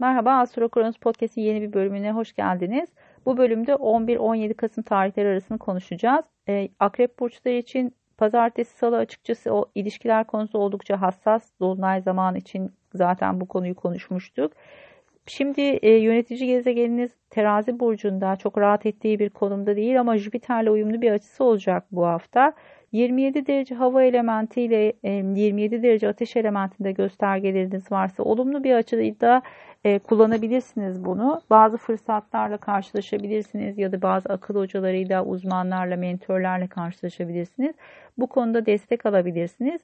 Merhaba Astro Kronos Podcast'in yeni bir bölümüne hoş geldiniz. Bu bölümde 11-17 Kasım tarihleri arasını konuşacağız. Ee, Akrep burçları için pazartesi salı açıkçası o ilişkiler konusu oldukça hassas. Dolunay zaman için zaten bu konuyu konuşmuştuk. Şimdi e, yönetici gezegeniniz terazi burcunda çok rahat ettiği bir konumda değil ama Jüpiter'le uyumlu bir açısı olacak bu hafta. 27 derece hava elementi ile 27 derece ateş elementinde göstergeleriniz varsa olumlu bir açıda e, kullanabilirsiniz bunu. Bazı fırsatlarla karşılaşabilirsiniz ya da bazı akıl hocalarıyla, uzmanlarla, mentörlerle karşılaşabilirsiniz. Bu konuda destek alabilirsiniz.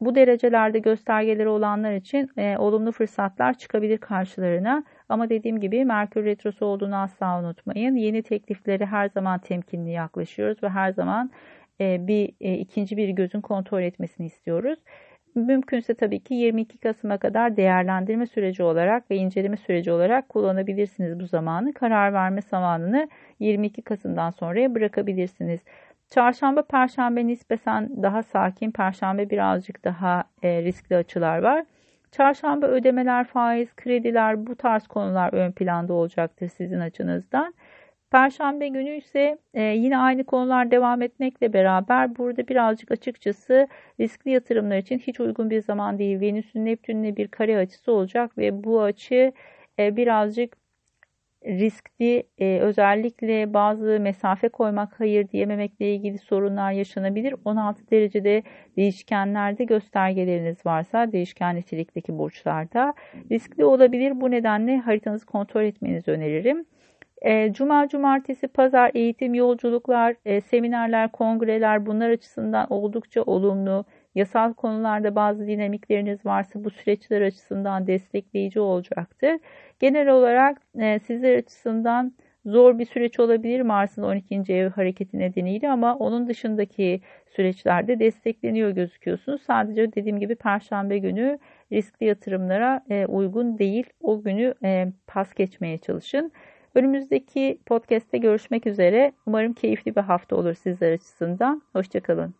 Bu derecelerde göstergeleri olanlar için e, olumlu fırsatlar çıkabilir karşılarına. Ama dediğim gibi Merkür Retrosu olduğunu asla unutmayın. Yeni teklifleri her zaman temkinli yaklaşıyoruz ve her zaman e, bir e, ikinci bir gözün kontrol etmesini istiyoruz. Mümkünse tabii ki 22 Kasım'a kadar değerlendirme süreci olarak ve inceleme süreci olarak kullanabilirsiniz bu zamanı. Karar verme zamanını 22 Kasım'dan sonraya bırakabilirsiniz. Çarşamba, perşembe nispeten daha sakin, perşembe birazcık daha e, riskli açılar var. Çarşamba ödemeler, faiz, krediler bu tarz konular ön planda olacaktır sizin açınızdan. Perşembe günü ise e, yine aynı konular devam etmekle beraber burada birazcık açıkçası riskli yatırımlar için hiç uygun bir zaman değil. Venüs'ün Neptün'le bir kare açısı olacak ve bu açı e, birazcık riskli e, özellikle bazı mesafe koymak hayır diyememekle ilgili sorunlar yaşanabilir. 16 derecede değişkenlerde göstergeleriniz varsa değişken nitelikteki burçlarda riskli olabilir. Bu nedenle haritanızı kontrol etmenizi öneririm. E, Cuma, cumartesi, pazar eğitim, yolculuklar, e, seminerler, kongreler bunlar açısından oldukça olumlu. Yasal konularda bazı dinamikleriniz varsa bu süreçler açısından destekleyici olacaktır. Genel olarak e, sizler açısından zor bir süreç olabilir Mars'ın 12. ev hareketi nedeniyle ama onun dışındaki süreçlerde destekleniyor gözüküyorsunuz. Sadece dediğim gibi Perşembe günü riskli yatırımlara uygun değil. O günü pas geçmeye çalışın. Önümüzdeki podcast'te görüşmek üzere. Umarım keyifli bir hafta olur sizler açısından. Hoşçakalın.